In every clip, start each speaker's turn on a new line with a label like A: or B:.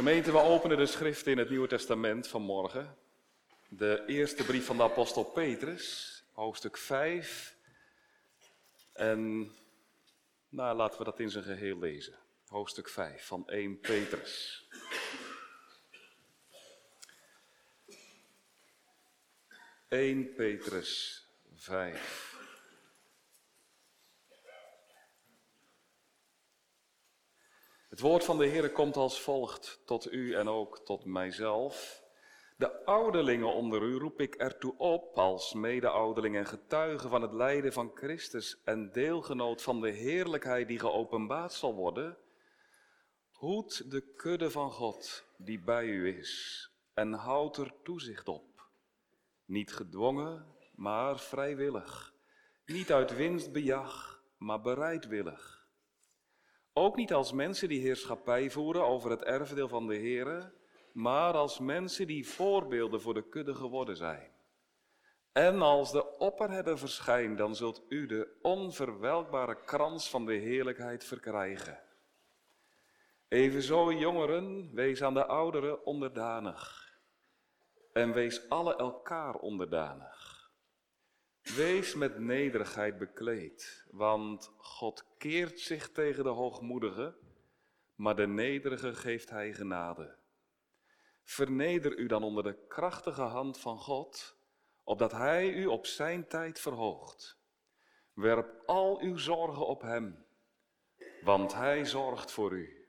A: Gemeente, we openen de schrift in het Nieuwe Testament vanmorgen. De eerste brief van de apostel Petrus, hoofdstuk 5. En nou, laten we dat in zijn geheel lezen. Hoofdstuk 5 van 1 Petrus. Eén Petrus 5. Het woord van de Heer komt als volgt tot u en ook tot mijzelf. De ouderlingen onder u roep ik ertoe op, als mede-ouderling en getuige van het lijden van Christus en deelgenoot van de heerlijkheid die geopenbaard zal worden. Hoed de kudde van God die bij u is en houd er toezicht op. Niet gedwongen, maar vrijwillig. Niet uit winstbejag, maar bereidwillig ook niet als mensen die heerschappij voeren over het erfdeel van de Here, maar als mensen die voorbeelden voor de kudde geworden zijn. En als de opperherder verschijnt, dan zult u de onverwelkbare krans van de heerlijkheid verkrijgen. Evenzo, jongeren, wees aan de ouderen onderdanig. En wees alle elkaar onderdanig. Wees met nederigheid bekleed, want God keert zich tegen de hoogmoedige, maar de nederige geeft hij genade. Verneder u dan onder de krachtige hand van God, opdat hij u op zijn tijd verhoogt. Werp al uw zorgen op hem, want hij zorgt voor u.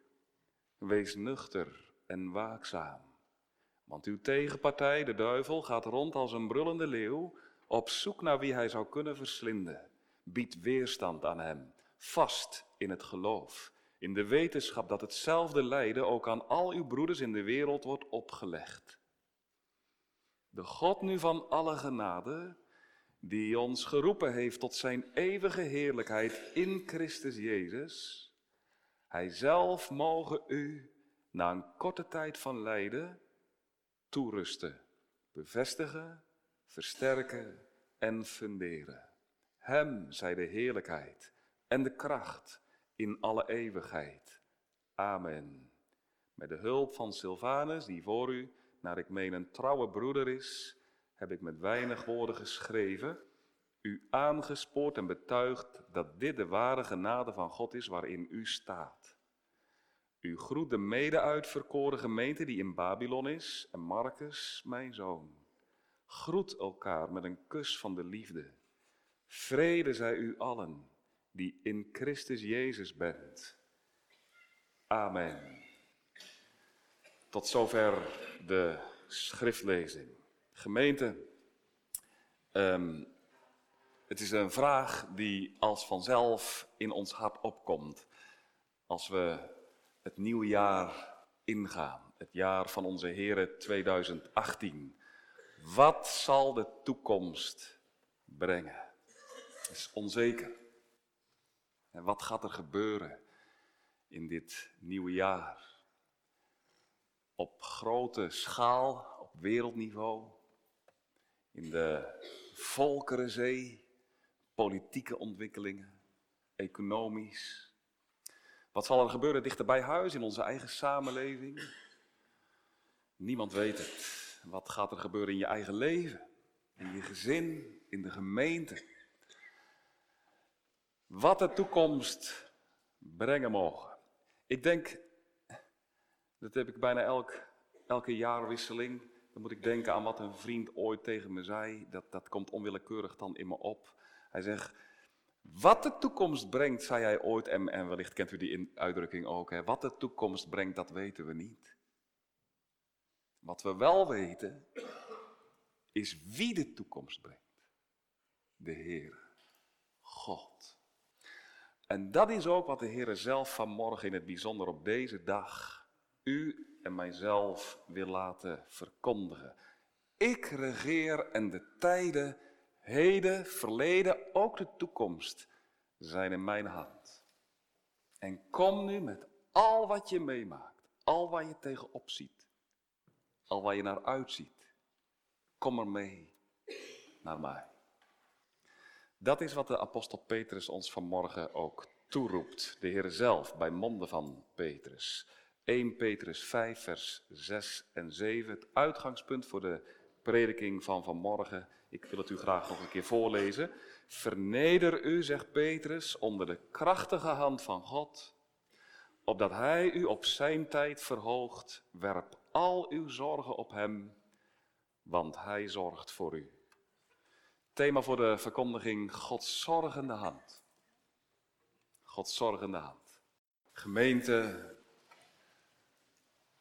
A: Wees nuchter en waakzaam, want uw tegenpartij, de duivel, gaat rond als een brullende leeuw op zoek naar wie hij zou kunnen verslinden. Bied weerstand aan hem, vast in het geloof, in de wetenschap dat hetzelfde lijden ook aan al uw broeders in de wereld wordt opgelegd. De God nu van alle genade, die ons geroepen heeft tot zijn eeuwige heerlijkheid in Christus Jezus, hij zelf mogen u na een korte tijd van lijden toerusten, bevestigen versterken en funderen. Hem zij de heerlijkheid en de kracht in alle eeuwigheid. Amen. Met de hulp van Silvanus, die voor u, naar ik meen een trouwe broeder is, heb ik met weinig woorden geschreven, u aangespoord en betuigd dat dit de ware genade van God is waarin u staat. U groet de mede-uitverkoren gemeente die in Babylon is en Marcus, mijn zoon. Groet elkaar met een kus van de liefde. Vrede zij u allen die in Christus Jezus bent. Amen. Tot zover de schriftlezing. Gemeente, um, het is een vraag die als vanzelf in ons hart opkomt als we het nieuwe jaar ingaan. Het jaar van onze Here 2018. Wat zal de toekomst brengen? Het is onzeker. En wat gaat er gebeuren in dit nieuwe jaar? Op grote schaal, op wereldniveau, in de volkerenzee, politieke ontwikkelingen, economisch. Wat zal er gebeuren dichter bij huis, in onze eigen samenleving? Niemand weet het. Wat gaat er gebeuren in je eigen leven, in je gezin, in de gemeente? Wat de toekomst brengen mogen. Ik denk, dat heb ik bijna elk, elke jaarwisseling. Dan moet ik denken aan wat een vriend ooit tegen me zei. Dat, dat komt onwillekeurig dan in me op. Hij zegt, wat de toekomst brengt, zei hij ooit, en, en wellicht kent u die uitdrukking ook. Hè, wat de toekomst brengt, dat weten we niet. Wat we wel weten, is wie de toekomst brengt. De Heer, God. En dat is ook wat de Heer zelf vanmorgen in het bijzonder op deze dag u en mijzelf wil laten verkondigen. Ik regeer en de tijden, heden, verleden, ook de toekomst zijn in mijn hand. En kom nu met al wat je meemaakt, al waar je tegenop ziet al waar je naar uitziet. Kom er mee naar mij. Dat is wat de apostel Petrus ons vanmorgen ook toeroept. De Heer zelf bij monden van Petrus. 1 Petrus 5, vers 6 en 7. Het uitgangspunt voor de prediking van vanmorgen. Ik wil het u graag nog een keer voorlezen. Verneder u, zegt Petrus, onder de krachtige hand van God, opdat Hij u op Zijn tijd verhoogt. Werp al uw zorgen op Hem, want Hij zorgt voor u. Thema voor de verkondiging: Gods zorgende hand. Gods zorgende hand. Gemeente,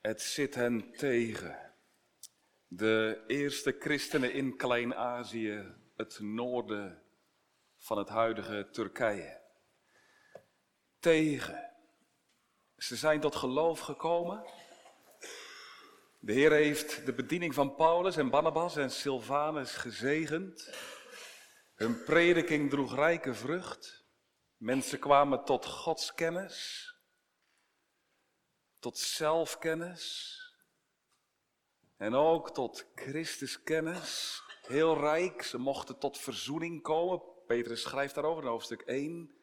A: het zit hen tegen. De eerste christenen in Klein-Azië, het noorden van het huidige Turkije. Tegen. Ze zijn tot geloof gekomen. De Heer heeft de bediening van Paulus en Barnabas en Silvanus gezegend. Hun prediking droeg rijke vrucht. Mensen kwamen tot Gods kennis, tot zelfkennis en ook tot Christus kennis. Heel rijk, ze mochten tot verzoening komen. Petrus schrijft daarover in hoofdstuk 1.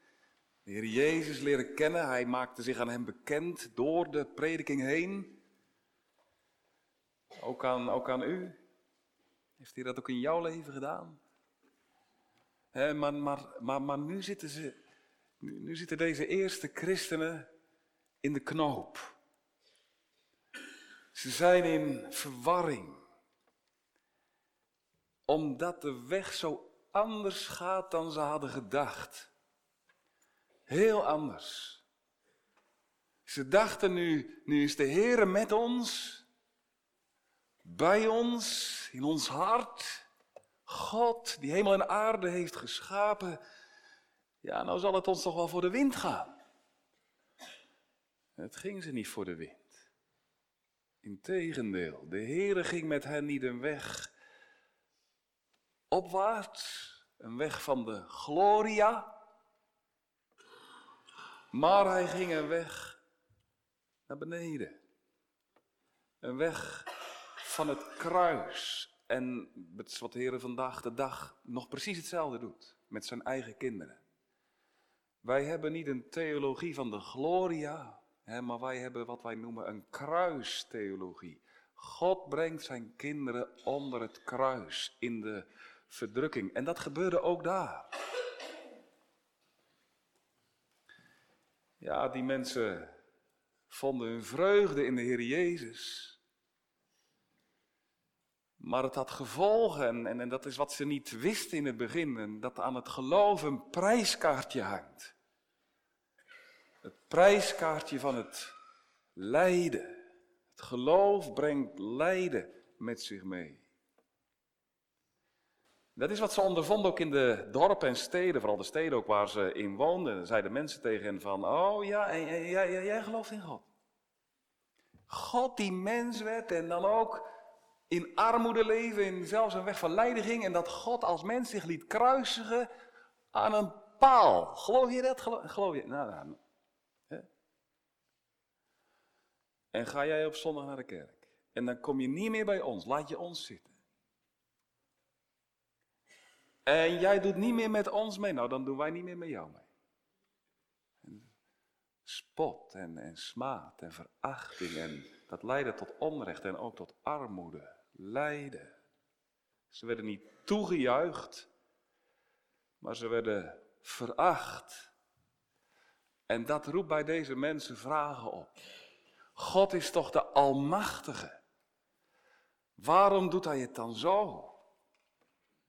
A: De Heer Jezus leren kennen, hij maakte zich aan hem bekend door de prediking heen. Ook aan, ook aan u. Heeft hij dat ook in jouw leven gedaan? maar, maar, maar, nu, zitten ze, nu, zitten deze eerste christenen in de knoop. Ze zijn in verwarring. Omdat de weg zo anders gaat dan ze hadden gedacht. Heel anders. Ze dachten nu, nu is de Heere met ons, bij ons, in ons hart. God, die hemel en aarde heeft geschapen. Ja, nou zal het ons toch wel voor de wind gaan. Het ging ze niet voor de wind. Integendeel, de Heere ging met hen niet een weg opwaarts, een weg van de gloria, maar hij ging een weg naar beneden. Een weg van het kruis. En het is wat de Heer vandaag de dag nog precies hetzelfde doet met zijn eigen kinderen. Wij hebben niet een theologie van de gloria, hè, maar wij hebben wat wij noemen een kruistheologie. God brengt zijn kinderen onder het kruis in de verdrukking. En dat gebeurde ook daar. Ja, die mensen vonden hun vreugde in de Heer Jezus. Maar het had gevolgen en, en, dat is wat ze niet wisten in het begin. Dat aan het geloof een prijskaartje hangt. Het prijskaartje van het lijden. Het geloof brengt lijden met zich mee. Dat is wat ze ondervonden ook in de dorpen en steden, vooral de steden ook waar ze in woonden. Zeiden mensen tegen hen van, oh ja, jij, jij gelooft in God. God die mens werd en dan ook in armoede leven, in zelfs een weg van en dat God als mens zich liet kruisigen aan een paal. Geloof je dat? Geloof, je? Nou, nou? En ga jij op zondag naar de kerk. En dan kom je niet meer bij ons, laat je ons zitten. En jij doet niet meer met ons mee, nou dan doen wij niet meer met jou mee. spot en, smaad en verachting en dat leidde tot onrecht en ook tot armoede lijden. Ze werden niet toegejuicht, maar ze werden veracht. En dat roept bij deze mensen vragen op. God is toch de Almachtige? Waarom doet Hij het dan zo?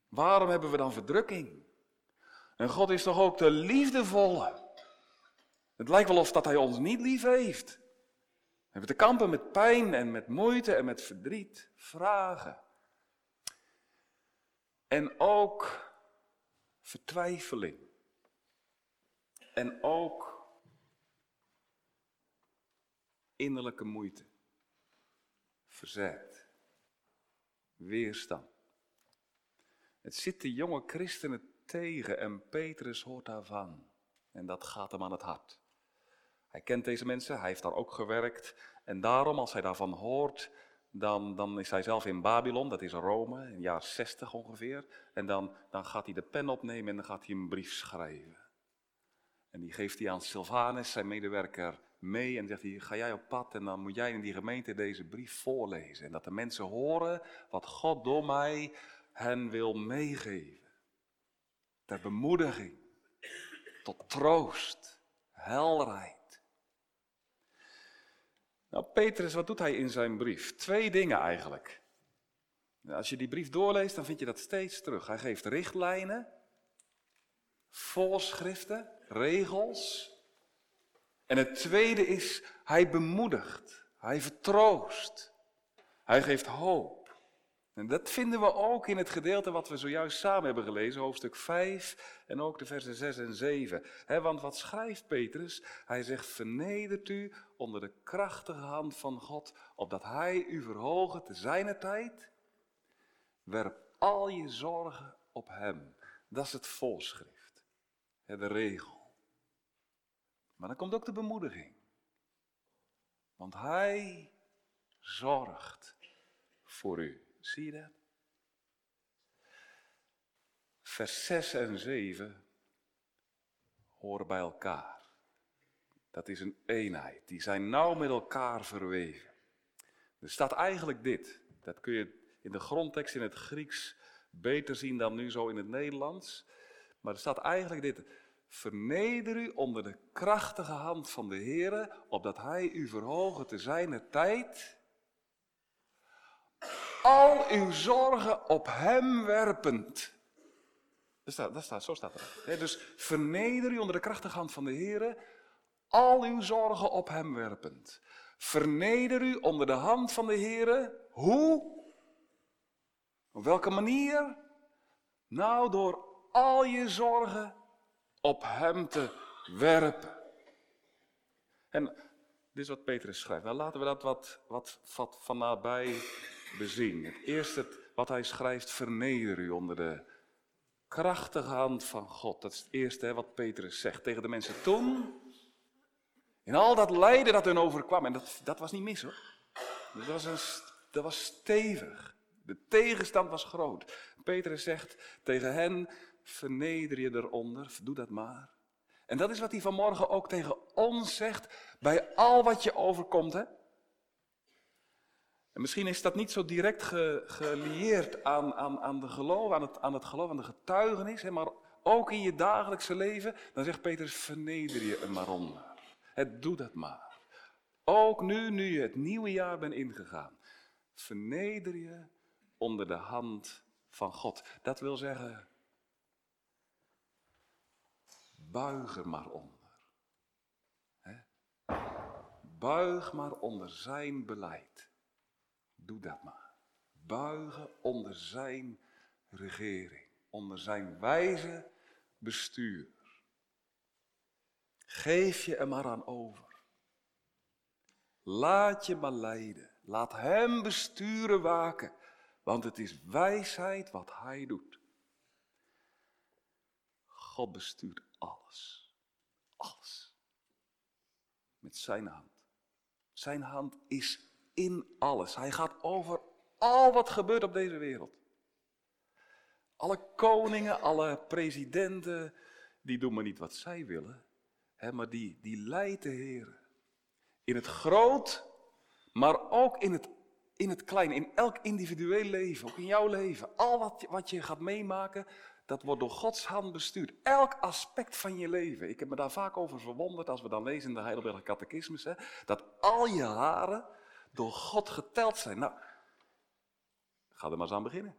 A: Waarom hebben we dan verdrukking? En God is toch ook de liefdevolle? Het lijkt wel of dat Hij ons niet lief heeft. Hebben te kampen met pijn en met moeite en met verdriet, vragen. En ook vertwijfeling. En ook innerlijke moeite. Verzet. Weerstand. Het zit de jonge christenen tegen en Petrus hoort daarvan. En dat gaat hem aan het hart. Hij kent deze mensen, hij heeft daar ook gewerkt. En daarom, als hij daarvan hoort, dan, dan is hij zelf in Babylon, dat is Rome, in het jaar 60 ongeveer. En dan, dan gaat hij de pen opnemen en dan gaat hij een brief schrijven. En die geeft hij aan Silvanus, zijn medewerker mee en zegt hij, ga jij op pad en dan moet jij in die gemeente deze brief voorlezen. En dat de mensen horen wat God door mij hen wil meegeven. Ter bemoediging, tot troost, helderheid. Nou, Petrus, wat doet hij in zijn brief? Twee dingen eigenlijk. Als je die brief doorleest, dan vind je dat steeds terug. Hij geeft richtlijnen, voorschriften, regels. En het tweede is, hij bemoedigt, hij vertroost, hij geeft hoop. En dat vinden we ook in het gedeelte wat we zojuist samen hebben gelezen, hoofdstuk 5 en ook de versen 6 en 7. want wat schrijft Petrus? Hij zegt, vernedert u onder de krachtige hand van God, opdat hij u verhogen te zijner tijd. Werp al je zorgen op hem. Dat is het voorschrift, de regel. Maar dan komt ook de bemoediging. Want hij zorgt voor u. Zie je dat? Vers 6 en 7 horen bij elkaar. Dat is een eenheid. Die zijn nauw met elkaar verweven. Er staat eigenlijk dit. Dat kun je in de grondtekst in het Grieks beter zien dan nu zo in het Nederlands. Maar er staat eigenlijk dit. Verneder u onder de krachtige hand van de Heer, opdat Hij u verhogen te zijner tijd al uw zorgen op hem werpend. Dat staat, dat staat, zo staat het. dus verneder u onder de krachtige hand van de Heer, al uw zorgen op hem werpend. Verneder u onder de hand van de Heer. Hoe? Op welke manier? Nou, door al je zorgen op hem te werpen. En dit is wat Petrus schrijft. Nou, laten we dat wat, wat, wat van nabij bezien. Het eerste wat hij schrijft, verneder u onder de krachtige hand van God. Dat is het eerste hè, wat Petrus zegt tegen de mensen toen. In al dat lijden dat hun overkwam. En dat, dat was niet mis hoor. Dat was, een, dat was stevig. De tegenstand was groot. Petrus zegt tegen hen, verneder je eronder, doe dat maar. En dat is wat hij vanmorgen ook tegen ons zegt, bij al wat je overkomt. Hè? En misschien is dat niet zo direct ge, gelieerd aan, aan, aan, de geloof, aan, het, aan het geloof, aan de getuigenis, hè, maar ook in je dagelijkse leven, dan zegt Petrus, verneder je er maar onder. Het doe dat maar. Ook nu, nu je het nieuwe jaar bent ingegaan, verneder je onder de hand van God. Dat wil zeggen, buig er maar onder. Buig maar onder zijn beleid. Doe dat maar. Buigen onder zijn regering, onder zijn wijze bestuur. Geef je er maar aan over. Laat je maar leiden. Laat hem besturen waken, want het is wijsheid wat hij doet. God bestuurt alles. Alles. Met zijn hand. Zijn hand is in alles. Hij gaat over al wat gebeurt op deze wereld. Alle koningen, alle presidenten, die doen maar niet wat zij willen, hè, maar die, die leidt de Heer. In het groot, maar ook in het, in het klein, in elk individueel leven, ook in jouw leven. Al wat, wat je gaat meemaken, dat wordt door Gods hand bestuurd. Elk aspect van je leven. Ik heb me daar vaak over verwonderd als we dan lezen in de Heidelberger Catechismus, hè, dat al je haren, door God geteld zijn. Nou, ga er maar eens aan beginnen.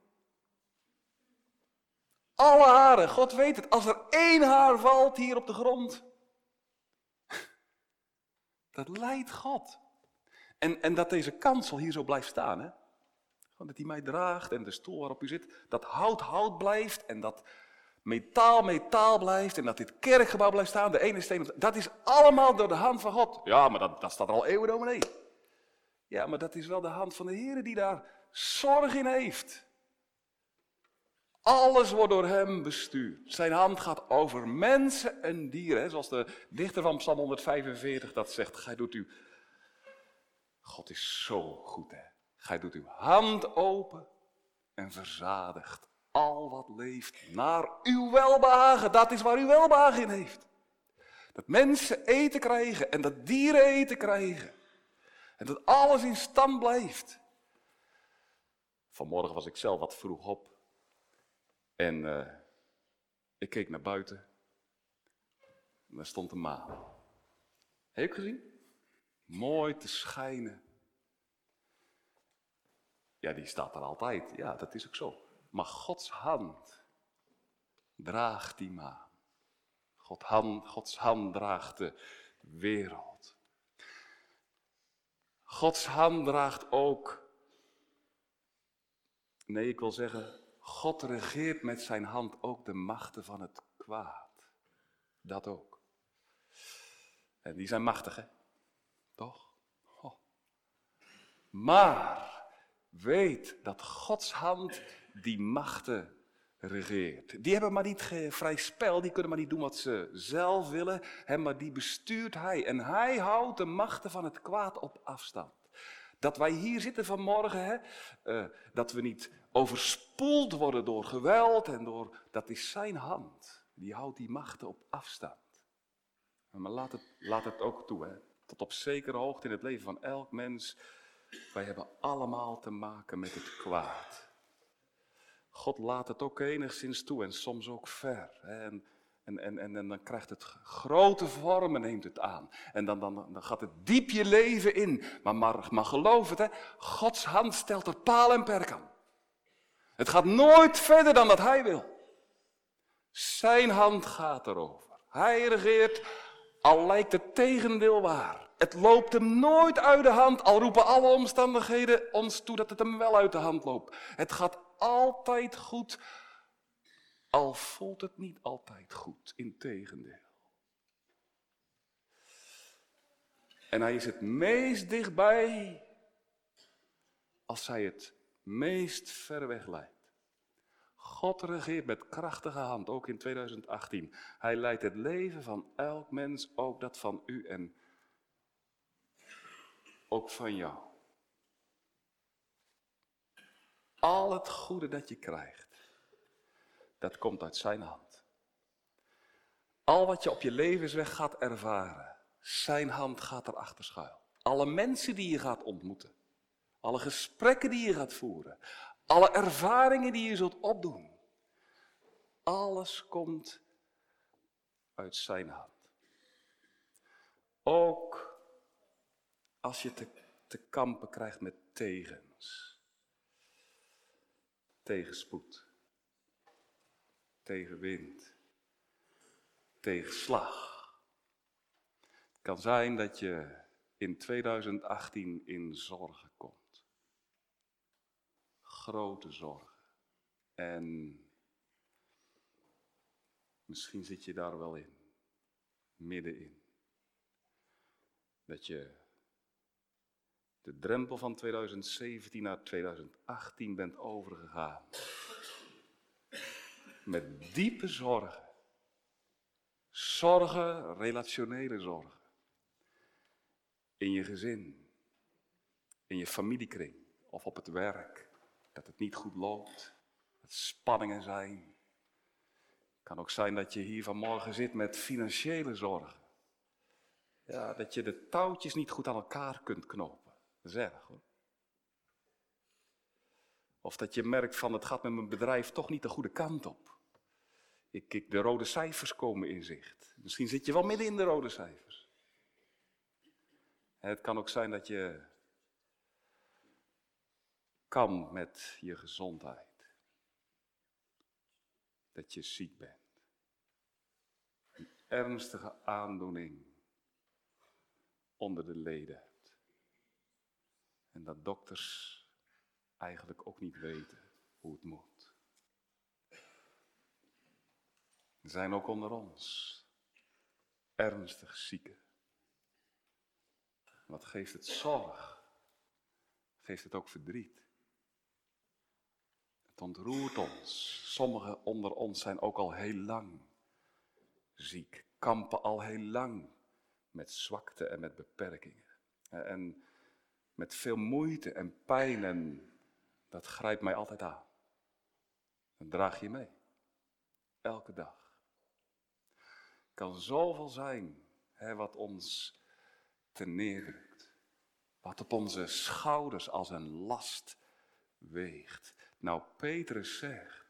A: Alle haren, God weet het. Als er één haar valt hier op de grond, dat leidt God. En, en dat deze kansel hier zo blijft staan, hè? Dat hij mij draagt en de stoel waarop u zit, dat hout hout blijft en dat metaal metaal blijft en dat dit kerkgebouw blijft staan, de ene steen, dat is allemaal door de hand van God. Ja, maar dat, dat staat er al eeuwen dominee. Ja, maar dat is wel de hand van de Heer die daar zorg in heeft. Alles wordt door hem bestuurd. Zijn hand gaat over mensen en dieren. Zoals de dichter van Psalm 145 dat zegt. Gij doet u. God is zo goed, hè. Gij doet uw hand open en verzadigt al wat leeft naar uw welbehagen. Dat is waar u welbehagen in heeft. Dat mensen eten krijgen en dat dieren eten krijgen. En dat alles in stand blijft. Vanmorgen was ik zelf wat vroeg op. En uh, ik keek naar buiten. En daar stond de maan. Heb je gezien? Mooi te schijnen. Ja, die staat er altijd. Ja, dat is ook zo. Maar Gods hand draagt die maan. God hand, Gods hand draagt de wereld. Gods hand draagt ook. Nee, ik wil zeggen, God regeert met zijn hand ook de machten van het kwaad. Dat ook. En die zijn machtig, hè? Toch? Maar weet dat Gods hand die machten regeert. Die hebben maar niet vrij spel, die kunnen maar niet doen wat ze zelf willen, maar die bestuurt hij. En hij houdt de machten van het kwaad op afstand. Dat wij hier zitten vanmorgen, hè, uh, dat we niet overspoeld worden door geweld en door, dat is zijn hand. Die houdt die machten op afstand. Maar laat het, laat het ook toe, hè. tot op zekere hoogte in het leven van elk mens. Wij hebben allemaal te maken met het kwaad. God laat het ook enigszins toe en soms ook ver. En, en, en, en, en, dan krijgt het grote vormen, neemt het aan. En dan, dan, dan gaat het diep je leven in. Maar, maar, geloof het, hè, Gods hand stelt er paal en perk aan. Het gaat nooit verder dan dat hij wil. Zijn hand gaat erover. Hij regeert, al lijkt het tegendeel waar. Het loopt hem nooit uit de hand, al roepen alle omstandigheden ons toe dat het hem wel uit de hand loopt. Het gaat altijd goed, al voelt het niet altijd goed, integendeel. En hij is het meest dichtbij als hij het meest ver weg leidt. God regeert met krachtige hand, ook in 2018. Hij leidt het leven van elk mens, ook dat van u en ook van jou. Al het goede dat je krijgt, dat komt uit zijn hand. Al wat je op je levensweg gaat ervaren, zijn hand gaat erachter schuil. Alle mensen die je gaat ontmoeten, alle gesprekken die je gaat voeren, alle ervaringen die je zult opdoen, alles komt uit zijn hand. Ook als je te, te kampen krijgt met tegens. Tegenspoed. Tegenwind. Tegenslag. Het kan zijn dat je in 2018 in zorgen komt. Grote zorgen. En misschien zit je daar wel in. Middenin. Dat je de drempel van 2017 naar 2018 bent overgegaan. Met diepe zorgen. Zorgen, relationele zorgen. In je gezin, in je familiekring of op het werk. Dat het niet goed loopt, dat spanningen zijn. Het kan ook zijn dat je hier vanmorgen zit met financiële zorgen. Ja, dat je de touwtjes niet goed aan elkaar kunt knopen. Erg hoor. Of dat je merkt van het gaat met mijn bedrijf toch niet de goede kant op. Ik, ik, de rode cijfers komen in zicht. Misschien zit je wel midden in de rode cijfers. het kan ook zijn dat je kan met je gezondheid. Dat je ziek bent. Een ernstige aandoening onder de leden. En dat dokters eigenlijk ook niet weten hoe het moet. Er zijn ook onder ons ernstig zieken. Wat geeft het zorg? Geeft het ook verdriet? Het ontroert ons. Sommigen onder ons zijn ook al heel lang ziek, kampen al heel lang met zwakte en met beperkingen. En met veel moeite en pijn en dat grijpt mij altijd aan. Dat draag je mee. Elke dag. kan zoveel zijn hè, wat ons ten neerdrukt. Wat op onze schouders als een last weegt. Nou, Petrus zegt,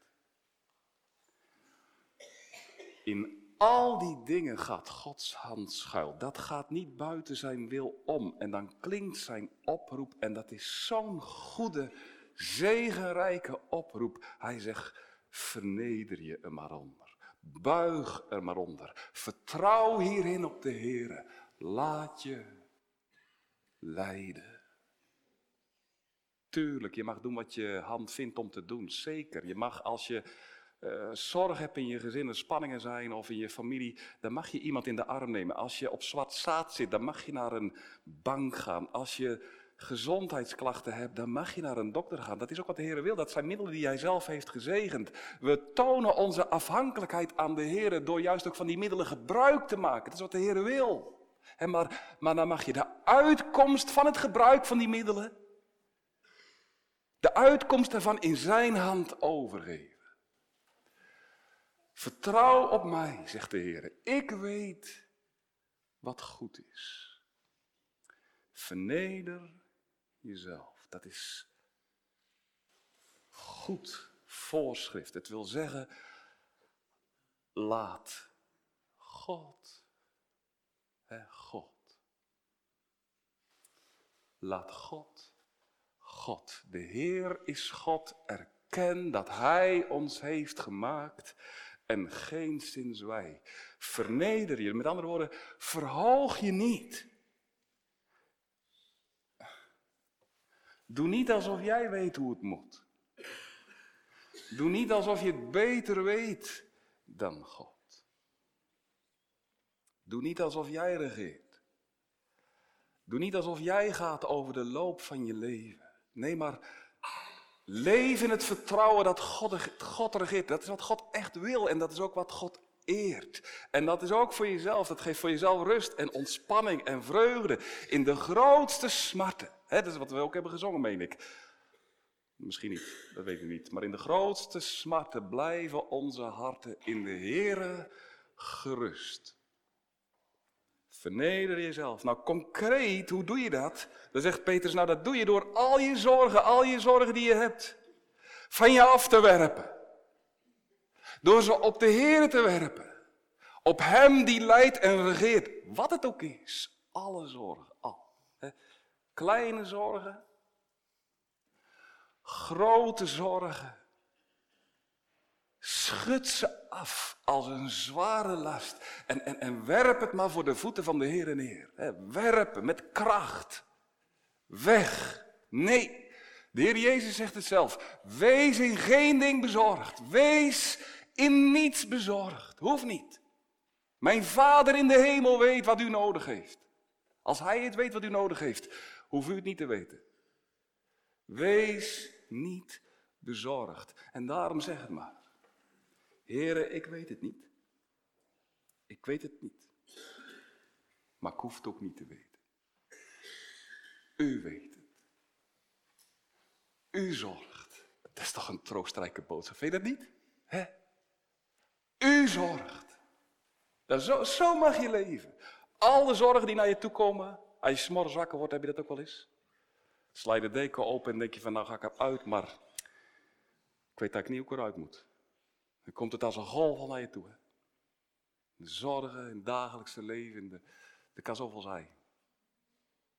A: in al die dingen gaat Gods hand schuil. Dat gaat niet buiten zijn wil om. En dan klinkt zijn oproep en dat is zo'n goede, zegenrijke oproep. Hij zegt, verneder je er maar onder. Buig er maar onder. Vertrouw hierin op de Heer. Laat je leiden. Tuurlijk, je mag doen wat je hand vindt om te doen. Zeker. Je mag als je uh, zorg hebt in je gezin, er spanningen zijn of in je familie, dan mag je iemand in de arm nemen. Als je op zwart zaad zit, dan mag je naar een bank gaan. Als je gezondheidsklachten hebt, dan mag je naar een dokter gaan. Dat is ook wat de Heer wil. Dat zijn middelen die Hij zelf heeft gezegend. We tonen onze afhankelijkheid aan de Heer door juist ook van die middelen gebruik te maken. Dat is wat de Heer wil. En maar, maar dan mag je de uitkomst van het gebruik van die middelen, de uitkomst daarvan in Zijn hand overgeven. Vertrouw op mij, zegt de Heer. Ik weet wat goed is. Verneder jezelf. Dat is goed voorschrift. Het wil zeggen, laat God. Hè, God. Laat God. God. De Heer is God. Erken dat Hij ons heeft gemaakt en geen sinds wij. Verneder je, met andere woorden, verhoog je niet. Doe niet alsof jij weet hoe het moet. Doe niet alsof je het beter weet dan God. Doe niet alsof jij regeert. Doe niet alsof jij gaat over de loop van je leven. Nee, maar Leef in het vertrouwen dat God, God regeert. Dat is wat God echt wil en dat is ook wat God eert. En dat is ook voor jezelf. Dat geeft voor jezelf rust en ontspanning en vreugde in de grootste smarten. dat is wat we ook hebben gezongen, meen ik. Misschien niet, dat weet ik niet. Maar in de grootste smarten blijven onze harten in de Here gerust. Verneder jezelf. Nou, concreet, hoe doe je dat? Dan zegt Petrus, nou dat doe je door al je zorgen, al je zorgen die je hebt, van je af te werpen. Door ze op de Heer te werpen. Op Hem die leidt en regeert. Wat het ook is. Alle zorgen, al. Kleine zorgen. Grote zorgen. Schud ze af als een zware last. En, en, en werp het maar voor de voeten van de Heer neer. Werpen met kracht. Weg. Nee. De Heer Jezus zegt het zelf. Wees in geen ding bezorgd. Wees in niets bezorgd. Hoeft niet. Mijn Vader in de hemel weet wat u nodig heeft. Als Hij het weet wat u nodig heeft, hoeft u het niet te weten. Wees niet bezorgd. En daarom zeg het maar. Heren, ik weet het niet. Ik weet het niet. Maar ik hoef het ook niet te weten. U weet het. U zorgt. Dat is toch een troostrijke boodschap, vind je dat niet? U zorgt. Zo, zo mag je leven. Alle zorgen die naar je toe komen, als je s'morgens wakker wordt, heb je dat ook wel eens? Sla de deken open en denk je van nou ga ik eruit, maar ik weet dat ik niet hoe ik eruit moet. Dan komt het als een golf naar je toe. Hè? De zorgen in het dagelijkse leven, de, er kan zoveel.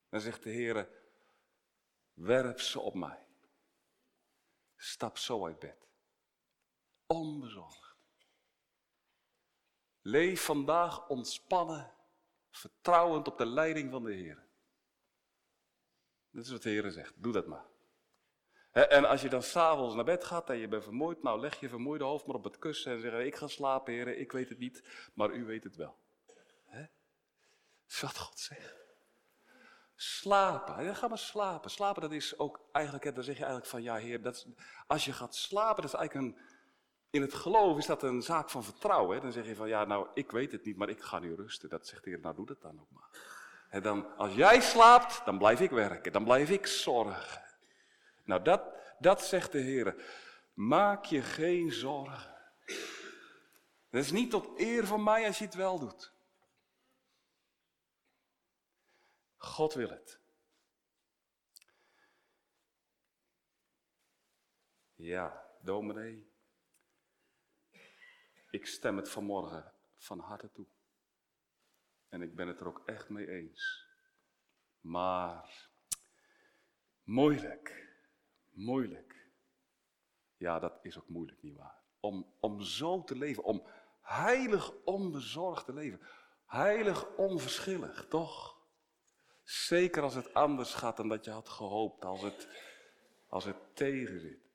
A: Dan zegt de Heer, werp ze op mij. Stap zo uit bed. Onbezorgd. Leef vandaag ontspannen, vertrouwend op de leiding van de Heer. Dat is wat de Heer zegt. Doe dat maar. En als je dan s'avonds naar bed gaat en je bent vermoeid, nou leg je vermoeide hoofd maar op het kussen en zeg: Ik ga slapen, heren, ik weet het niet, maar u weet het wel. He? wat God zegt. Slapen, ga maar slapen. Slapen, dat is ook eigenlijk, dan zeg je eigenlijk van: Ja, Heer, dat als je gaat slapen, dat is eigenlijk een. In het geloof is dat een zaak van vertrouwen. Hè? Dan zeg je van: Ja, nou, ik weet het niet, maar ik ga nu rusten. Dat zegt de Heer, nou, doe dat dan ook maar. En dan, als jij slaapt, dan blijf ik werken, dan blijf ik zorgen. Nou, dat, dat zegt de Heer. Maak je geen zorgen. Het is niet tot eer van mij als je het wel doet. God wil het. Ja, dominee. Ik stem het vanmorgen van harte toe. En ik ben het er ook echt mee eens. Maar moeilijk, moeilijk. Ja, dat is ook moeilijk, nietwaar? Om, om zo te leven, om heilig onbezorgd te leven. Heilig onverschillig, toch? Zeker als het anders gaat dan dat je had gehoopt, als het, als het tegen zit.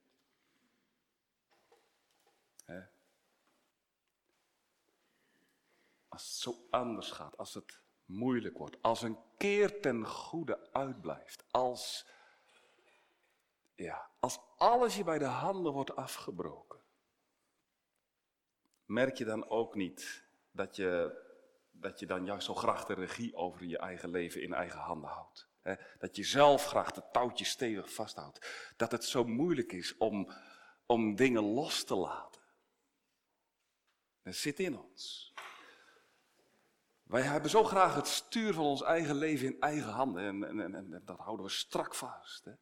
A: Als het zo anders gaat, als het moeilijk wordt, als een keer ten goede uitblijft, als, ja, als alles je bij de handen wordt afgebroken. Merk je dan ook niet dat je, dat je dan juist zo graag de regie over je eigen leven in eigen handen houdt? Dat je zelf graag de touwtjes stevig vasthoudt. Dat het zo moeilijk is om, om dingen los te laten. Dat zit in ons. Wij hebben zo graag het stuur van ons eigen leven in eigen handen en, en, en, dat houden we strak vast. Hè?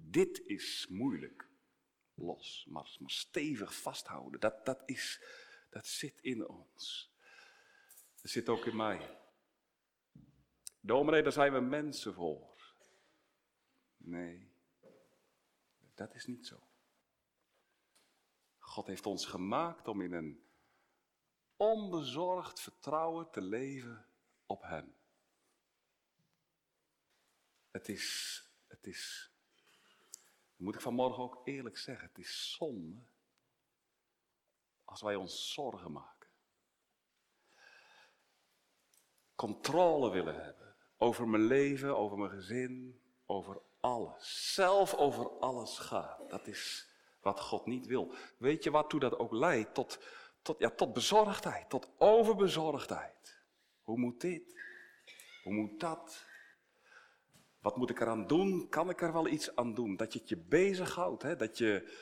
A: Dit is moeilijk. Los, maar, maar stevig vasthouden, dat, dat, is, dat zit in ons. Dat zit ook in mij. Dominee, daar zijn we mensen voor. Nee, dat is niet zo. God heeft ons gemaakt om in een onbezorgd vertrouwen te leven op Hem. Het is, het is, moet ik vanmorgen ook eerlijk zeggen, het is zonde als wij ons zorgen maken. Controle willen hebben over mijn leven, over mijn gezin, over alles. Zelf over alles gaan. Dat is wat God niet wil. Weet je waartoe dat ook leidt? Tot, tot, ja, tot bezorgdheid, tot overbezorgdheid. Hoe moet dit? Hoe moet dat? Wat moet ik eraan doen? Kan ik er wel iets aan doen? Dat je het je bezighoudt, hè? dat je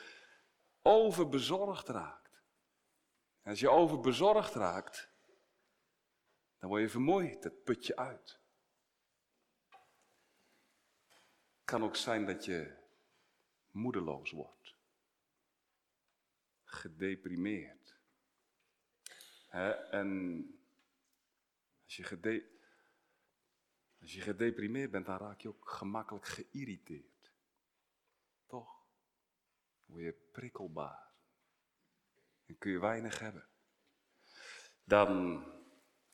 A: overbezorgd raakt. En als je overbezorgd raakt, dan word je vermoeid, het put je uit. Het kan ook zijn dat je moedeloos wordt, gedeprimeerd en als je, gede als je gedeprimeerd bent, dan raak je ook gemakkelijk geïrriteerd. Toch? Word je prikkelbaar. Dan kun je weinig hebben. Dan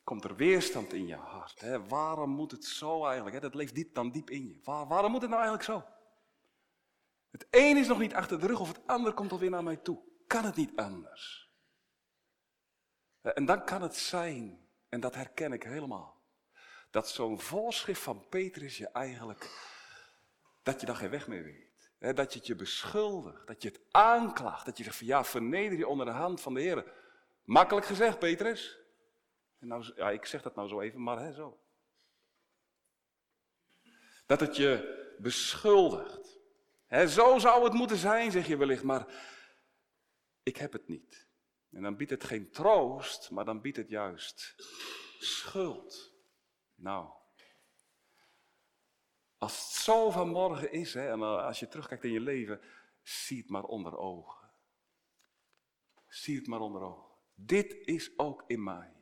A: komt er weerstand in je hart. Hè? Waarom moet het zo eigenlijk? Hè? Dat leeft diep dan diep in je. waarom moet het nou eigenlijk zo? Het een is nog niet achter de rug of het ander komt alweer naar mij toe. Kan het niet anders? En dan kan het zijn, en dat herken ik helemaal, dat zo'n voorschrift van Petrus je eigenlijk, dat je daar geen weg mee weet. Dat je het je beschuldigt, dat je het aanklaagt, dat je zegt van ja, verneder je onder de hand van de Heer. Makkelijk gezegd, Petrus. En nou, ja, ik zeg dat nou zo even, maar zo. Dat het je beschuldigt. Zo zou het moeten zijn, zeg je wellicht, maar ik heb het niet. En dan biedt het geen troost, maar dan biedt het juist schuld. Nou, als het zo vanmorgen is, hè, en als je terugkijkt in je leven, zie het maar onder ogen. Zie het maar onder ogen. Dit is ook in mij.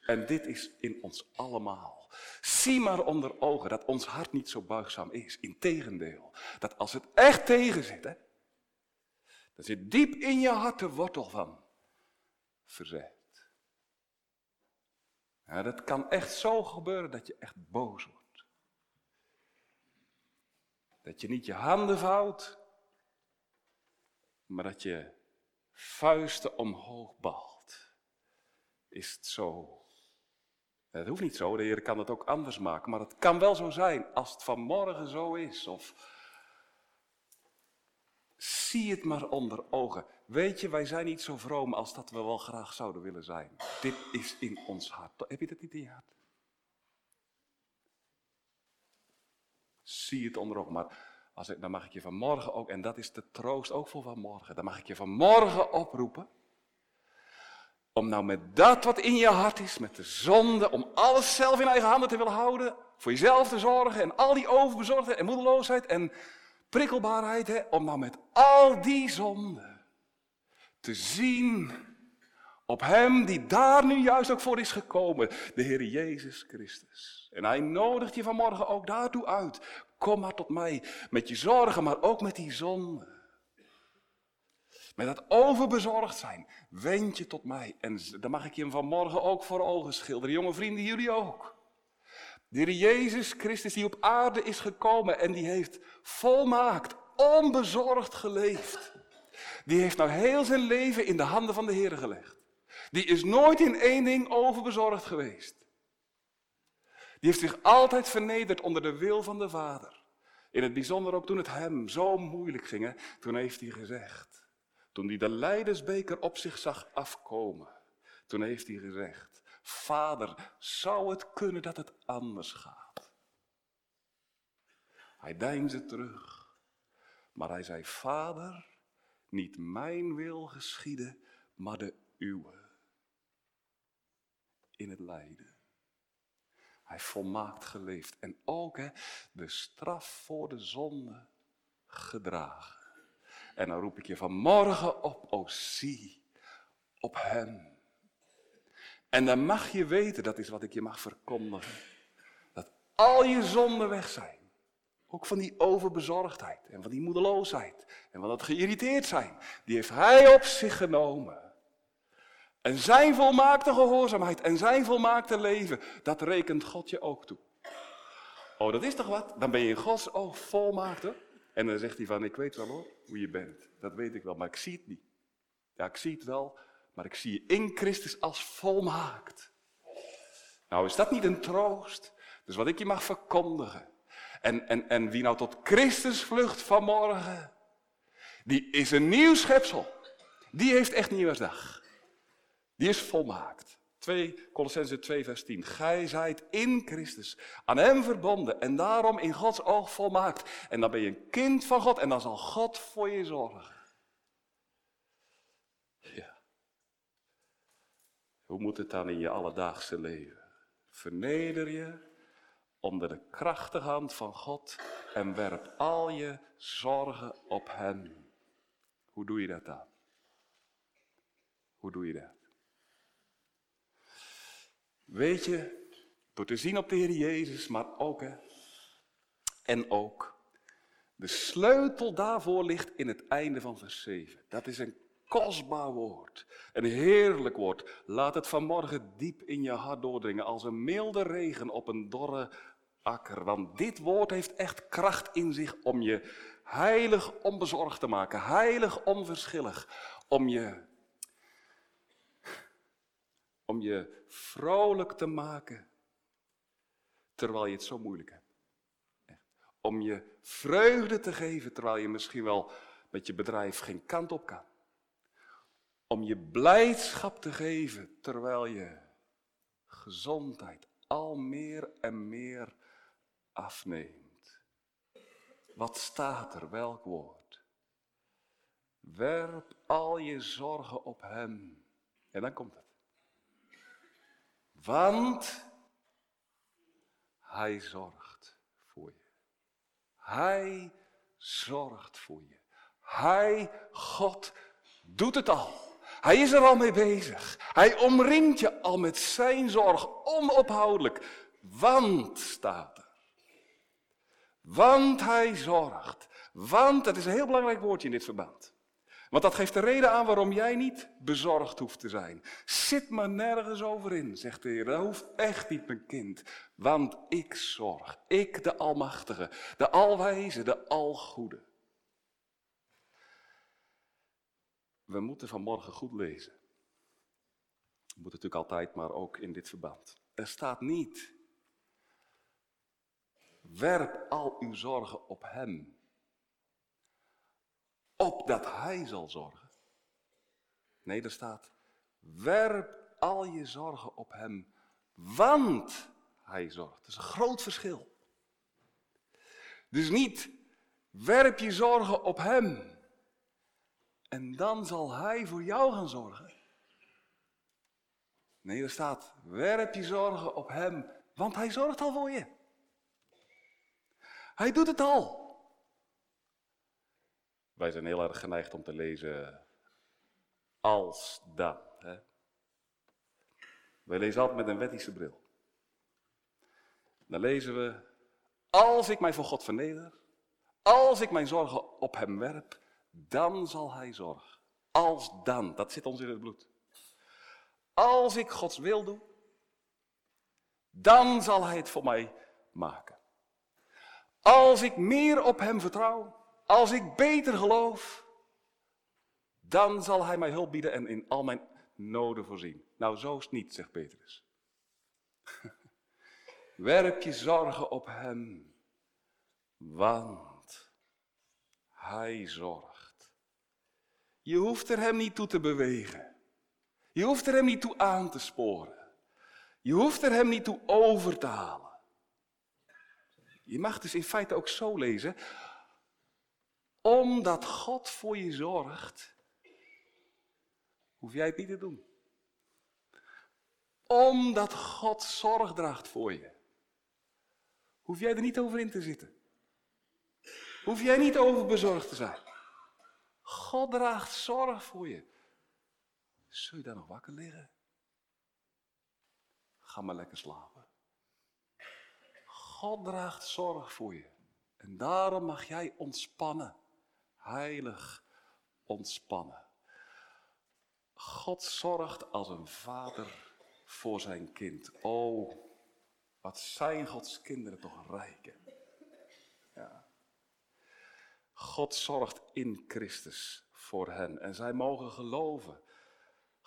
A: En dit is in ons allemaal. Zie maar onder ogen dat ons hart niet zo buigzaam is. Integendeel, dat als het echt tegen zit, hè, dan zit diep in je hart de wortel van verzet. Ja, dat kan echt zo gebeuren dat je echt boos wordt. Dat je niet je handen vouwt, maar dat je vuisten omhoog balt. Is het zo? Het hoeft niet zo, de Heer kan het ook anders maken, maar het kan wel zo zijn als het vanmorgen zo is. Of zie het maar onder ogen. Weet je, wij zijn niet zo vroom als dat we wel graag zouden willen zijn. Dit is in ons hart. Heb je dat niet in je hart? Zie het onder ogen. Maar als ik, dan mag ik je vanmorgen ook, en dat is de troost ook voor vanmorgen, dan mag ik je vanmorgen oproepen. Om nou met dat wat in je hart is, met de zonde, om alles zelf in eigen handen te willen houden, voor jezelf te zorgen en al die overbezorgdheid en moedeloosheid en prikkelbaarheid, hè, om nou met al die zonden te zien op Hem die daar nu juist ook voor is gekomen, de Heer Jezus Christus. En Hij nodigt je vanmorgen ook daartoe uit. Kom maar tot mij met je zorgen, maar ook met die zonde. Met dat overbezorgd zijn, wend je tot mij. En dan mag ik je hem vanmorgen ook voor ogen schilderen. Jonge vrienden, jullie ook. De Heer Jezus Christus die op aarde is gekomen en die heeft volmaakt, onbezorgd geleefd. Die heeft nou heel zijn leven in de handen van de Heer gelegd. Die is nooit in één ding overbezorgd geweest. Die heeft zich altijd vernederd onder de wil van de Vader. In het bijzonder ook toen het hem zo moeilijk ging, toen heeft hij gezegd, toen hij de leidersbeker op zich zag afkomen, toen heeft hij gezegd, Vader, zou het kunnen dat het anders gaat? Hij deinsde terug, maar hij zei, Vader, niet mijn wil geschieden, maar de uwe. In het lijden. Hij volmaakt geleefd en ook hè, de straf voor de zonde gedragen. En dan roep ik je vanmorgen op, o zie, op hem. En dan mag je weten, dat is wat ik je mag verkondigen, dat al je zonden weg zijn. Ook van die overbezorgdheid en van die moedeloosheid en van dat geïrriteerd zijn. Die heeft hij op zich genomen. En zijn volmaakte gehoorzaamheid en zijn volmaakte leven, dat rekent God je ook toe. Oh, dat is toch wat? Dan ben je in Gods oog volmaakte. En dan zegt hij van, ik weet wel hoor, hoe je bent. Dat weet ik wel, maar ik zie het niet. Ja, ik zie het wel, maar ik zie je in Christus als volmaakt. Nou, is dat niet een troost? Dus wat ik je mag verkondigen. En, en, en wie nou tot Christus vlucht vanmorgen, die is een nieuw schepsel. Die heeft echt nieuwsdag. Die is volmaakt. 2, Colossense 2, vers 10. Gij zijt in Christus, aan Hem verbonden en daarom in Gods oog volmaakt. En dan ben je een kind van God en dan zal God voor je zorgen. Ja. Hoe moet het dan in je alledaagse leven? Verneder je onder de krachtige hand van God en werp al je zorgen op Hem. Hoe doe je dat dan? Hoe doe je dat? Weet je, door te zien op de Heer Jezus, maar ook, hè, en ook, de sleutel daarvoor ligt in het einde van vers 7. Dat is een kostbaar woord, een heerlijk woord. Laat het vanmorgen diep in je hart doordringen als een milde regen op een dorre Want dit woord heeft echt kracht in zich om je heilig onbezorgd te maken, heilig onverschillig, om je om je vrolijk te maken terwijl je het zo moeilijk hebt. Om je vreugde te geven terwijl je misschien wel met je bedrijf geen kant op kan. Om je blijdschap te geven terwijl je gezondheid al meer en meer afneemt. Wat staat er? Welk woord? Werp al je zorgen op Hem. En dan komt het. Want hij zorgt voor je. Hij zorgt voor je. Hij, God, doet het al. Hij is er al mee bezig. Hij omringt je al met zijn zorg onophoudelijk. Want staat. Want hij zorgt. Want, dat is een heel belangrijk woordje in dit verband. Want dat geeft de reden aan waarom jij niet bezorgd hoeft te zijn. Zit maar nergens over in, zegt de Heer. Dat hoeft echt niet, mijn kind. Want ik zorg. Ik, de Almachtige, de Alwijze, de Algoede. We moeten vanmorgen goed lezen. We moeten natuurlijk altijd, maar ook in dit verband. Er staat niet. Werp al uw zorgen op Hem opdat hij zal zorgen. Nee, er staat, werp al je zorgen op hem, want hij zorgt. Dat is een groot verschil. Dus niet, werp je zorgen op hem en dan zal hij voor jou gaan zorgen. Nee, er staat, werp je zorgen op hem, want hij zorgt al voor je. Hij doet het al. Wij zijn heel erg geneigd om te lezen als dan. Hè? Wij lezen altijd met een wettische bril. Dan lezen we, als ik mij voor God verneder, als ik mijn zorgen op hem werp, dan zal hij zorgen. Als dan, dat zit ons in het bloed. Als ik Gods wil doe, dan zal hij het voor mij maken. Als ik meer op hem vertrouw, als ik beter geloof, dan zal hij mij hulp bieden en in al mijn noden voorzien. Nou, zo is het niet, zegt Petrus. Werp je zorgen op hem, want hij zorgt. Je hoeft er hem niet toe te bewegen. Je hoeft er hem niet toe aan te sporen. Je hoeft er hem niet toe over te halen. Je mag dus in feite ook zo lezen. Omdat God voor je zorgt, hoef jij het niet te doen. Omdat God zorg draagt voor je, hoef jij er niet over in te zitten. Hoef jij niet over bezorgd te zijn. God draagt zorg voor je. Zul je daar nog wakker liggen? Ga maar lekker slapen. God draagt zorg voor je. En daarom mag jij ontspannen. Heilig ontspannen. God zorgt als een vader voor zijn kind. Oh, wat zijn Gods kinderen toch rijken. Ja. God zorgt in Christus voor hen en zij mogen geloven.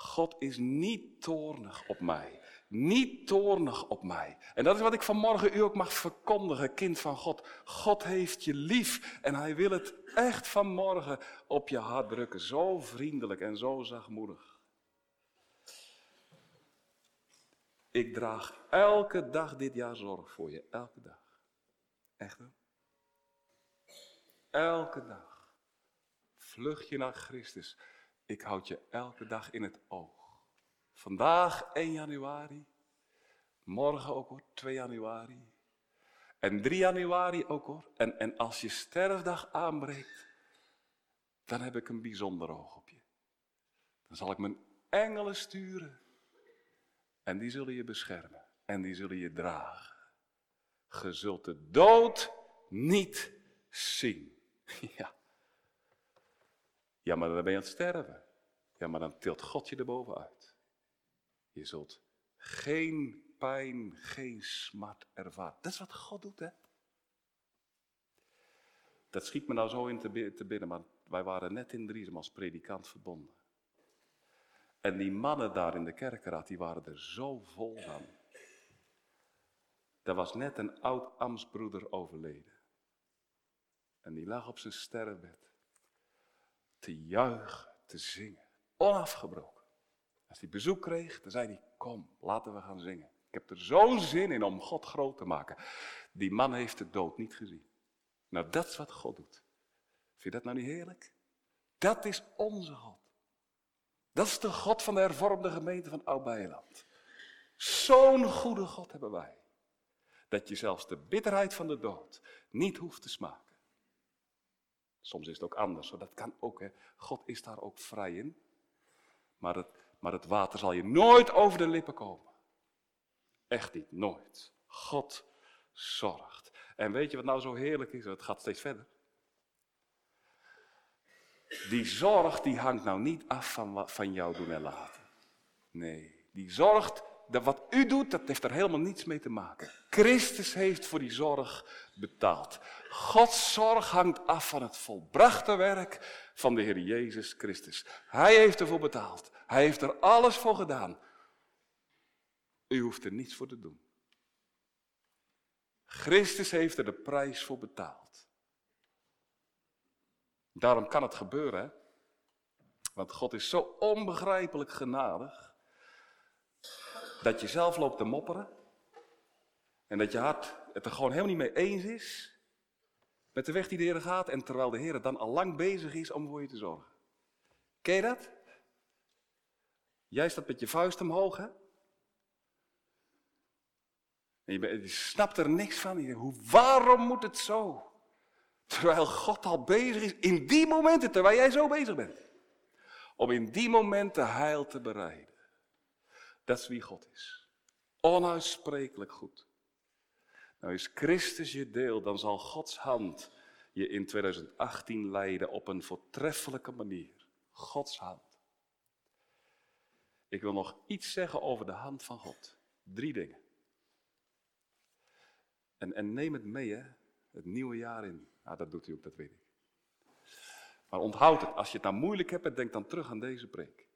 A: God is niet toornig op mij. Niet toornig op mij. En dat is wat ik vanmorgen u ook mag verkondigen, kind van God. God heeft je lief en hij wil het echt vanmorgen op je hart drukken. Zo vriendelijk en zo zachtmoedig. Ik draag elke dag dit jaar zorg voor je. Elke dag. Echt hè? Elke dag. Vlucht je naar Christus. Ik houd je elke dag in het oog. Vandaag 1 januari. Morgen ook hoor, 2 januari. En 3 januari ook hoor. En, en als je sterfdag aanbreekt, dan heb ik een bijzonder oog op je. Dan zal ik mijn engelen sturen. En die zullen je beschermen. En die zullen je dragen. Ge zult de dood niet zien. Ja. Ja, maar dan ben je aan het sterven. Ja, maar dan tilt God je erbovenuit. Je zult geen pijn, geen smart ervaren. Dat is wat God doet, hè? Dat schiet me nou zo in te binnen, maar wij waren net in Driesem als predikant verbonden. En die mannen daar in de kerkraad, die waren er zo vol van. Er was net een oud ambtsbroeder overleden. En die lag op zijn sterrenbed. Te juichen, te zingen. Onafgebroken. Als hij bezoek kreeg, dan zei hij, kom, laten we gaan zingen. Ik heb er zo'n zin in om God groot te maken. Die man heeft de dood niet gezien. Nou, dat is wat God doet. Vind je dat nou niet heerlijk? Dat is onze God. Dat is de God van de hervormde gemeente van Oud-Beiland. Zo'n goede God hebben wij. Dat je zelfs de bitterheid van de dood niet hoeft te smaken. Soms is het ook anders, dat kan ook. Hè. God is daar ook vrij in. Maar het, maar het water zal je nooit over de lippen komen. Echt niet, nooit. God zorgt. En weet je wat nou zo heerlijk is? Het gaat steeds verder. Die zorg die hangt nou niet af van, van jou doen en laten. Nee, die zorgt, dat wat u doet, dat heeft er helemaal niets mee te maken. Christus heeft voor die zorg betaald. Gods zorg hangt af van het volbrachte werk van de Heer Jezus Christus. Hij heeft ervoor betaald. Hij heeft er alles voor gedaan. U hoeft er niets voor te doen. Christus heeft er de prijs voor betaald. Daarom kan het gebeuren, hè? want God is zo onbegrijpelijk genadig, dat je zelf loopt te mopperen en dat je hart het er gewoon helemaal niet mee eens is met de weg die de Heer gaat en terwijl de Heer dan al lang bezig is om voor je te zorgen. Ken je dat? Jij staat met je vuist omhoog? En je, snapt er niks van. Je hoe, waarom moet het zo? Terwijl God al bezig is, in die momenten, terwijl jij zo bezig bent. Om in die momenten heil te bereiden. Dat is wie God is. Onuitsprekelijk goed. Nou is Christus je deel, dan zal Gods hand je in 2018 leiden op een voortreffelijke manier. Gods hand. Ik wil nog iets zeggen over de hand van God. Drie dingen. En, en neem het mee, hè? het nieuwe jaar in. Nou, dat doet u ook, dat weet ik. Maar onthoud het, als je het nou moeilijk hebt, denk dan terug aan deze preek.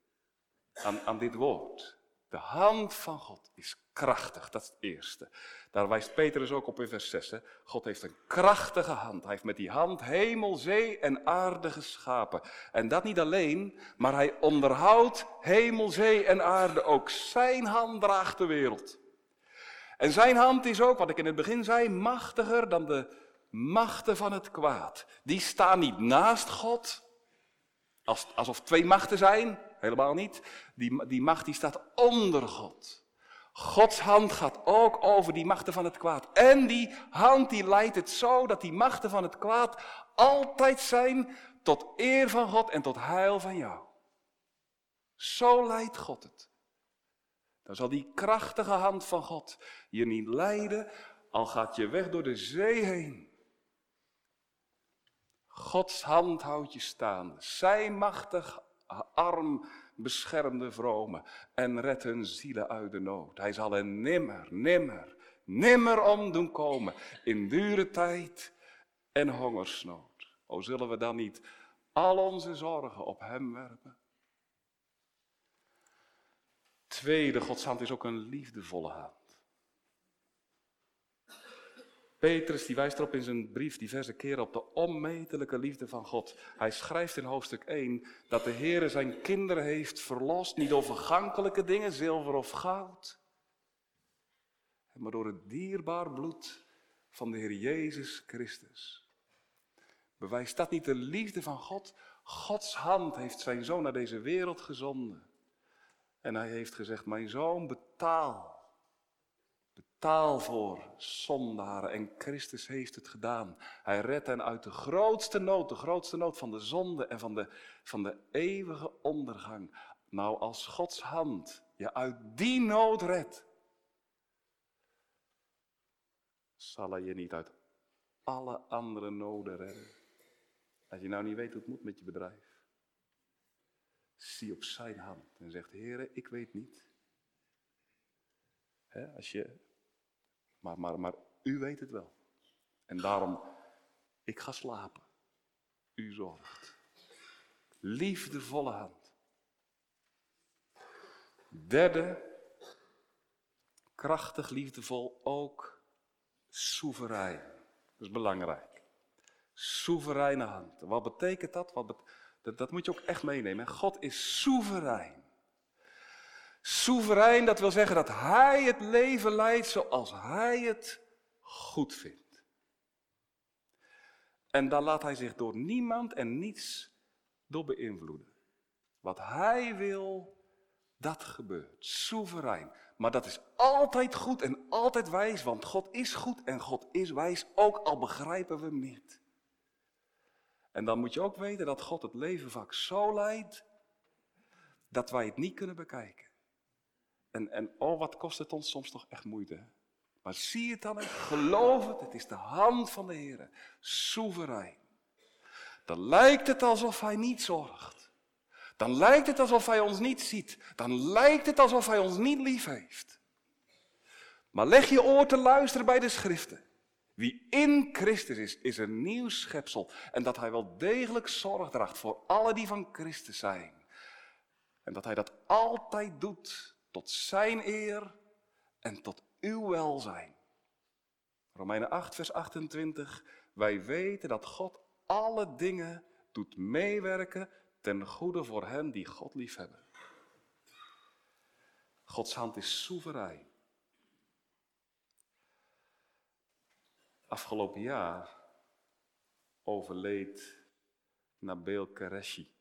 A: Aan, aan dit woord. De hand van God is krachtig, dat is het eerste. Daar wijst Petrus ook op in vers 6. Hè? God heeft een krachtige hand. Hij heeft met die hand hemel, zee en aarde geschapen. En dat niet alleen, maar hij onderhoudt hemel, zee en aarde. Ook zijn hand draagt de wereld. En zijn hand is ook, wat ik in het begin zei, machtiger dan de machten van het kwaad. Die staan niet naast God, alsof twee machten zijn, helemaal niet. Die, die macht die staat onder God. Gods hand gaat ook over die machten van het kwaad. En die hand die leidt het zo dat die machten van het kwaad altijd zijn tot eer van God en tot heil van jou. Zo leidt God het. Dan zal die krachtige hand van God je niet leiden, al gaat je weg door de zee heen. Gods hand houdt je staan. Zijn machtig arm beschermde vromen en red hun zielen uit de nood. Hij zal hen nimmer, nimmer, nimmer om doen komen in dure tijd en hongersnood. O zullen we dan niet al onze zorgen op hem werpen? Tweede, Gods hand is ook een liefdevolle hand. Petrus die wijst erop in zijn brief diverse keren op de onmetelijke liefde van God. Hij schrijft in hoofdstuk 1 dat de Heer zijn kinderen heeft verlost, niet door vergankelijke dingen, zilver of goud, maar door het dierbaar bloed van de Heer Jezus Christus. Bewijst dat niet de liefde van God? Gods hand heeft zijn zoon naar deze wereld gezonden. En hij heeft gezegd, mijn zoon betaal taal voor zondaren en Christus heeft het gedaan. Hij redt hen uit de grootste nood, de grootste nood van de zonde en van de, van de eeuwige ondergang. Nou, als Gods hand je uit die nood redt, zal hij je niet uit alle andere noden redden. Als je nou niet weet hoe het moet met je bedrijf, zie op zijn hand en zegt, Heer, ik weet niet. als je maar, maar, maar u weet het wel. En daarom, ik ga slapen. U zorgt. Liefdevolle hand. Derde, krachtig, liefdevol, ook soeverein. Dat is belangrijk. Soevereine hand. Wat betekent dat? Wat dat, dat moet je ook echt meenemen. God is soeverein. Soeverein, dat wil zeggen dat hij het leven leidt zoals hij het goed vindt. En dan laat hij zich door niemand en niets door beïnvloeden. Wat hij wil, dat gebeurt. Soeverein. Maar dat is altijd goed en altijd wijs, want God is goed en God is wijs, ook al begrijpen we niet. En dan moet je ook weten dat God het leven vaak zo leidt dat wij het niet kunnen bekijken. En, en oh, wat kost het ons soms toch echt moeite. Maar zie het dan geloof het, het is de hand van de Heer, soeverein. Dan lijkt het alsof Hij niet zorgt. Dan lijkt het alsof Hij ons niet ziet. Dan lijkt het alsof Hij ons niet lief heeft. Maar leg je oor te luisteren bij de schriften. Wie in Christus is, is een nieuw schepsel. En dat Hij wel degelijk zorg draagt voor alle die van Christus zijn. En dat Hij dat altijd doet tot zijn eer en tot uw welzijn. Romeinen 8, vers 28. Wij weten dat God alle dingen doet meewerken ten goede voor hen die God liefhebben. Gods hand is soeverein. Afgelopen jaar overleed Nabil Qureshi,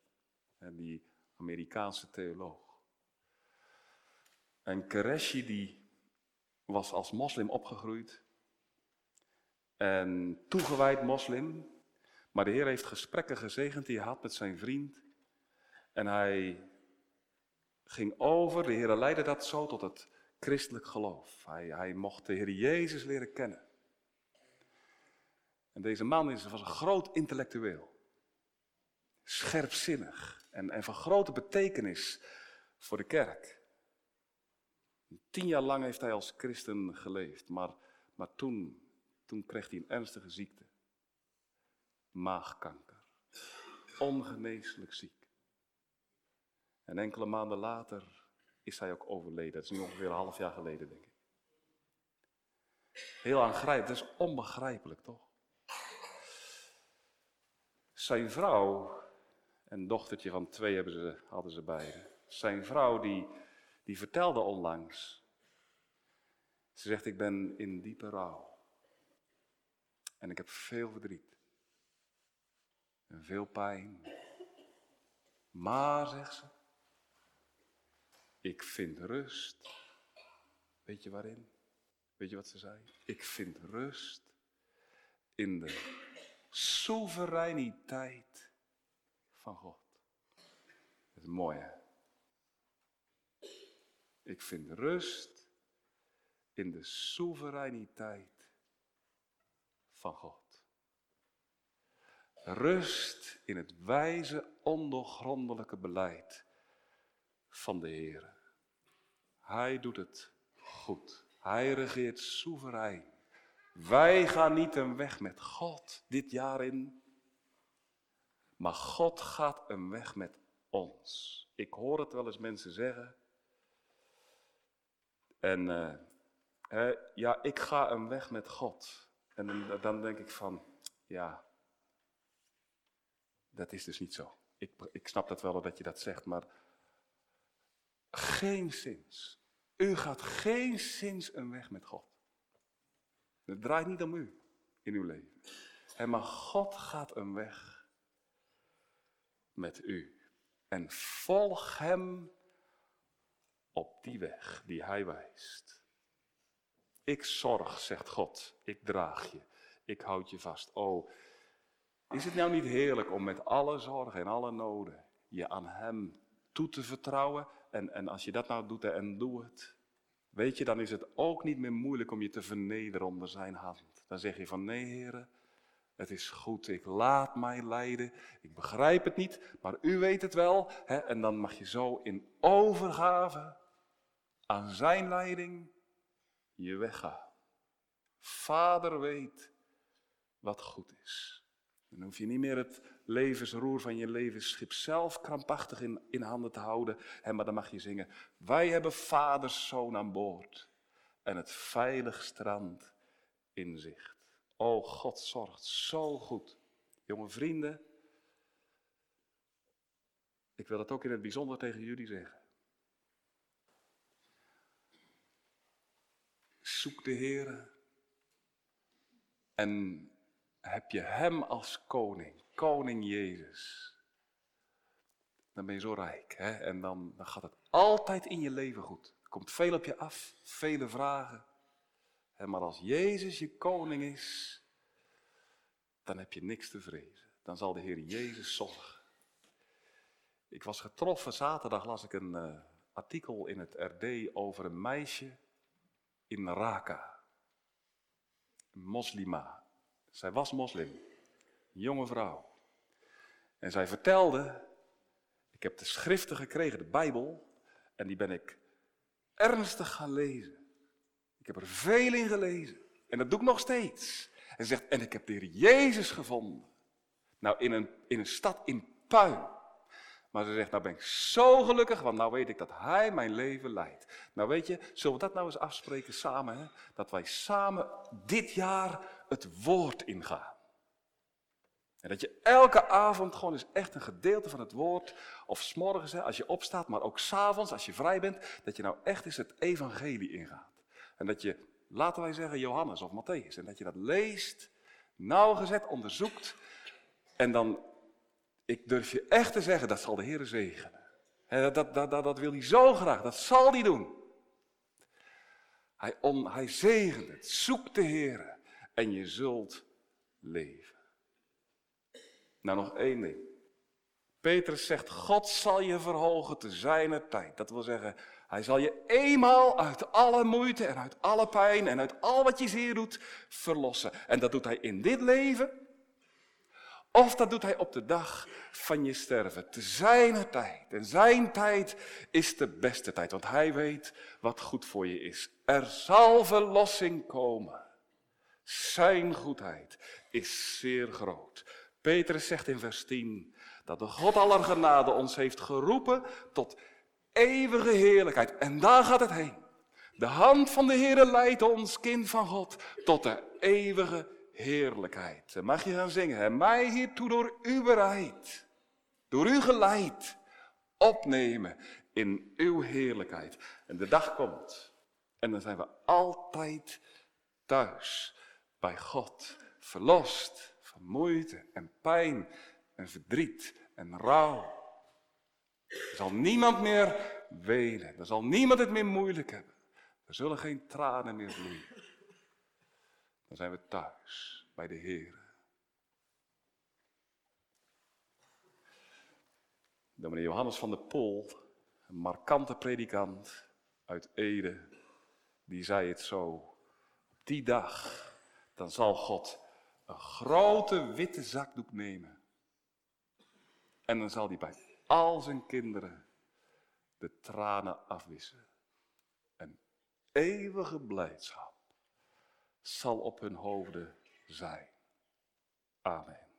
A: die Amerikaanse theoloog. En Qureshi die was als moslim opgegroeid. En toegewijd moslim. Maar de Heer heeft gesprekken gezegend die hij had met zijn vriend. En hij ging over, de Heer leidde dat zo tot het christelijk geloof. Hij, hij mocht de Heer Jezus leren kennen. En deze man was een groot intellectueel. Scherpzinnig en, en van grote betekenis voor de kerk. Tien jaar lang heeft hij als christen geleefd, maar, maar toen, toen kreeg hij een ernstige ziekte. Maagkanker. Ongeneeslijk ziek. En enkele maanden later is hij ook overleden. Dat is nu ongeveer een half jaar geleden, denk ik. Heel aangrijpend, dat is onbegrijpelijk toch? Zijn vrouw, een dochtertje van twee hebben ze, hadden ze beide. Zijn vrouw die, die vertelde onlangs. Ze zegt, ik ben in diepe rouw. En ik heb veel verdriet. En veel pijn. Maar, zegt ze, ik vind rust. Weet je waarin? Weet je wat ze zei? Ik vind rust in de soevereiniteit van God. Dat is mooi hè? Ik vind rust in de soevereiniteit van God. Rust in het wijze, ondoorgrondelijke beleid van de Heer. Hij doet het goed. Hij regeert soeverein. Wij gaan niet een weg met God dit jaar in, maar God gaat een weg met ons. Ik hoor het wel eens mensen zeggen. En uh, ja, ik ga een weg met God. En dan, denk ik van, ja, dat is dus niet zo. Ik, ik snap dat wel dat je dat zegt, maar geen zins. U gaat geen zins een weg met God. Het draait niet om u in uw leven. En maar God gaat een weg met u. En volg hem op die weg die hij wijst. Ik zorg, zegt God. Ik draag je. Ik houd je vast. Oh, is het nou niet heerlijk om met alle zorgen en alle noden je aan hem toe te vertrouwen en, en als je dat nou doet en doe het, weet je, dan is het ook niet meer moeilijk om je te vernederen onder zijn hand. Dan zeg je van nee heren, het is goed, ik laat mij leiden, ik begrijp het niet, maar u weet het wel. Hè? En dan mag je zo in overgave aan zijn leiding je weggaan. Vader weet wat goed is. Dan hoef je niet meer het levensroer van je levensschip zelf krampachtig in, in handen te houden. En maar dan mag je zingen, wij hebben vaders zoon aan boord en het veilig strand in zicht. O, God zorgt zo goed. Jonge vrienden, ik wil dat ook in het bijzonder tegen jullie zeggen. Zoek de Heer en heb je Hem als koning, koning Jezus, dan ben je zo rijk. Hè? En dan, gaat het altijd in je leven goed. Er komt veel op je af, vele vragen. Maar als Jezus je koning is, dan heb je niks te vrezen. Dan zal de Heer Jezus zorgen. Ik was getroffen, zaterdag las ik een uh, artikel in het RD over een meisje in Raqqa. Moslima. Zij was moslim, een jonge vrouw. En zij vertelde, ik heb de schriften gekregen, de Bijbel, en die ben ik ernstig gaan lezen. Ik heb er veel in gelezen. En dat doe ik nog steeds. En zegt, en ik heb de Jezus gevonden. Nou, in een, in een stad in puin. Maar ze zegt, nou ben ik zo gelukkig, want nou weet ik dat Hij mijn leven leidt. Nou weet je, zullen we dat nou eens afspreken samen? Hè? Dat wij samen dit jaar het woord ingaan. En dat je elke avond gewoon eens echt een gedeelte van het woord, of s'morgens als je opstaat, maar ook s'avonds als je vrij bent, dat je nou echt eens het evangelie ingaat. En dat je, laten wij zeggen, Johannes of Matthäus, en dat je dat leest, nauwgezet onderzoekt, en dan, ik durf je echt te zeggen, dat zal de Heer zegenen. dat, dat, dat, dat wil hij zo graag, dat zal hij doen. Hij, on, hij zegent het. Zoek de Heer en je zult leven. Nou, nog één ding. Petrus zegt, God zal je verhogen te zijner tijd. Dat wil zeggen, hij zal je eenmaal uit alle moeite en uit alle pijn en uit al wat je zeer doet verlossen. En dat doet hij in dit leven. Of dat doet hij op de dag van je sterven. Te zijn tijd. En zijn tijd is de beste tijd. Want hij weet wat goed voor je is. Er zal verlossing komen. Zijn goedheid is zeer groot. Petrus zegt in vers 10 dat de God aller genade ons heeft geroepen tot eeuwige heerlijkheid. En daar gaat het heen. De hand van de Heer leidt ons, kind van God, tot de eeuwige heerlijkheid. Mag je gaan zingen, hè? mij hiertoe door u bereid, door u geleid, opnemen in uw heerlijkheid. En de dag komt en dan zijn we altijd thuis bij God, verlost van moeite en pijn en verdriet en rouw. Er zal niemand meer wenen. Er zal niemand het meer moeilijk hebben. Er zullen geen tranen meer vloeien. Dan zijn we thuis bij de Heer. meneer Johannes van der Pol, een markante predikant uit Ede, die zei het zo. Op die dag, dan zal God een grote witte zakdoek nemen. En dan zal hij bij al zijn kinderen de tranen afwissen. Een eeuwige blijdschap zal op hun hoofden zijn. Amen.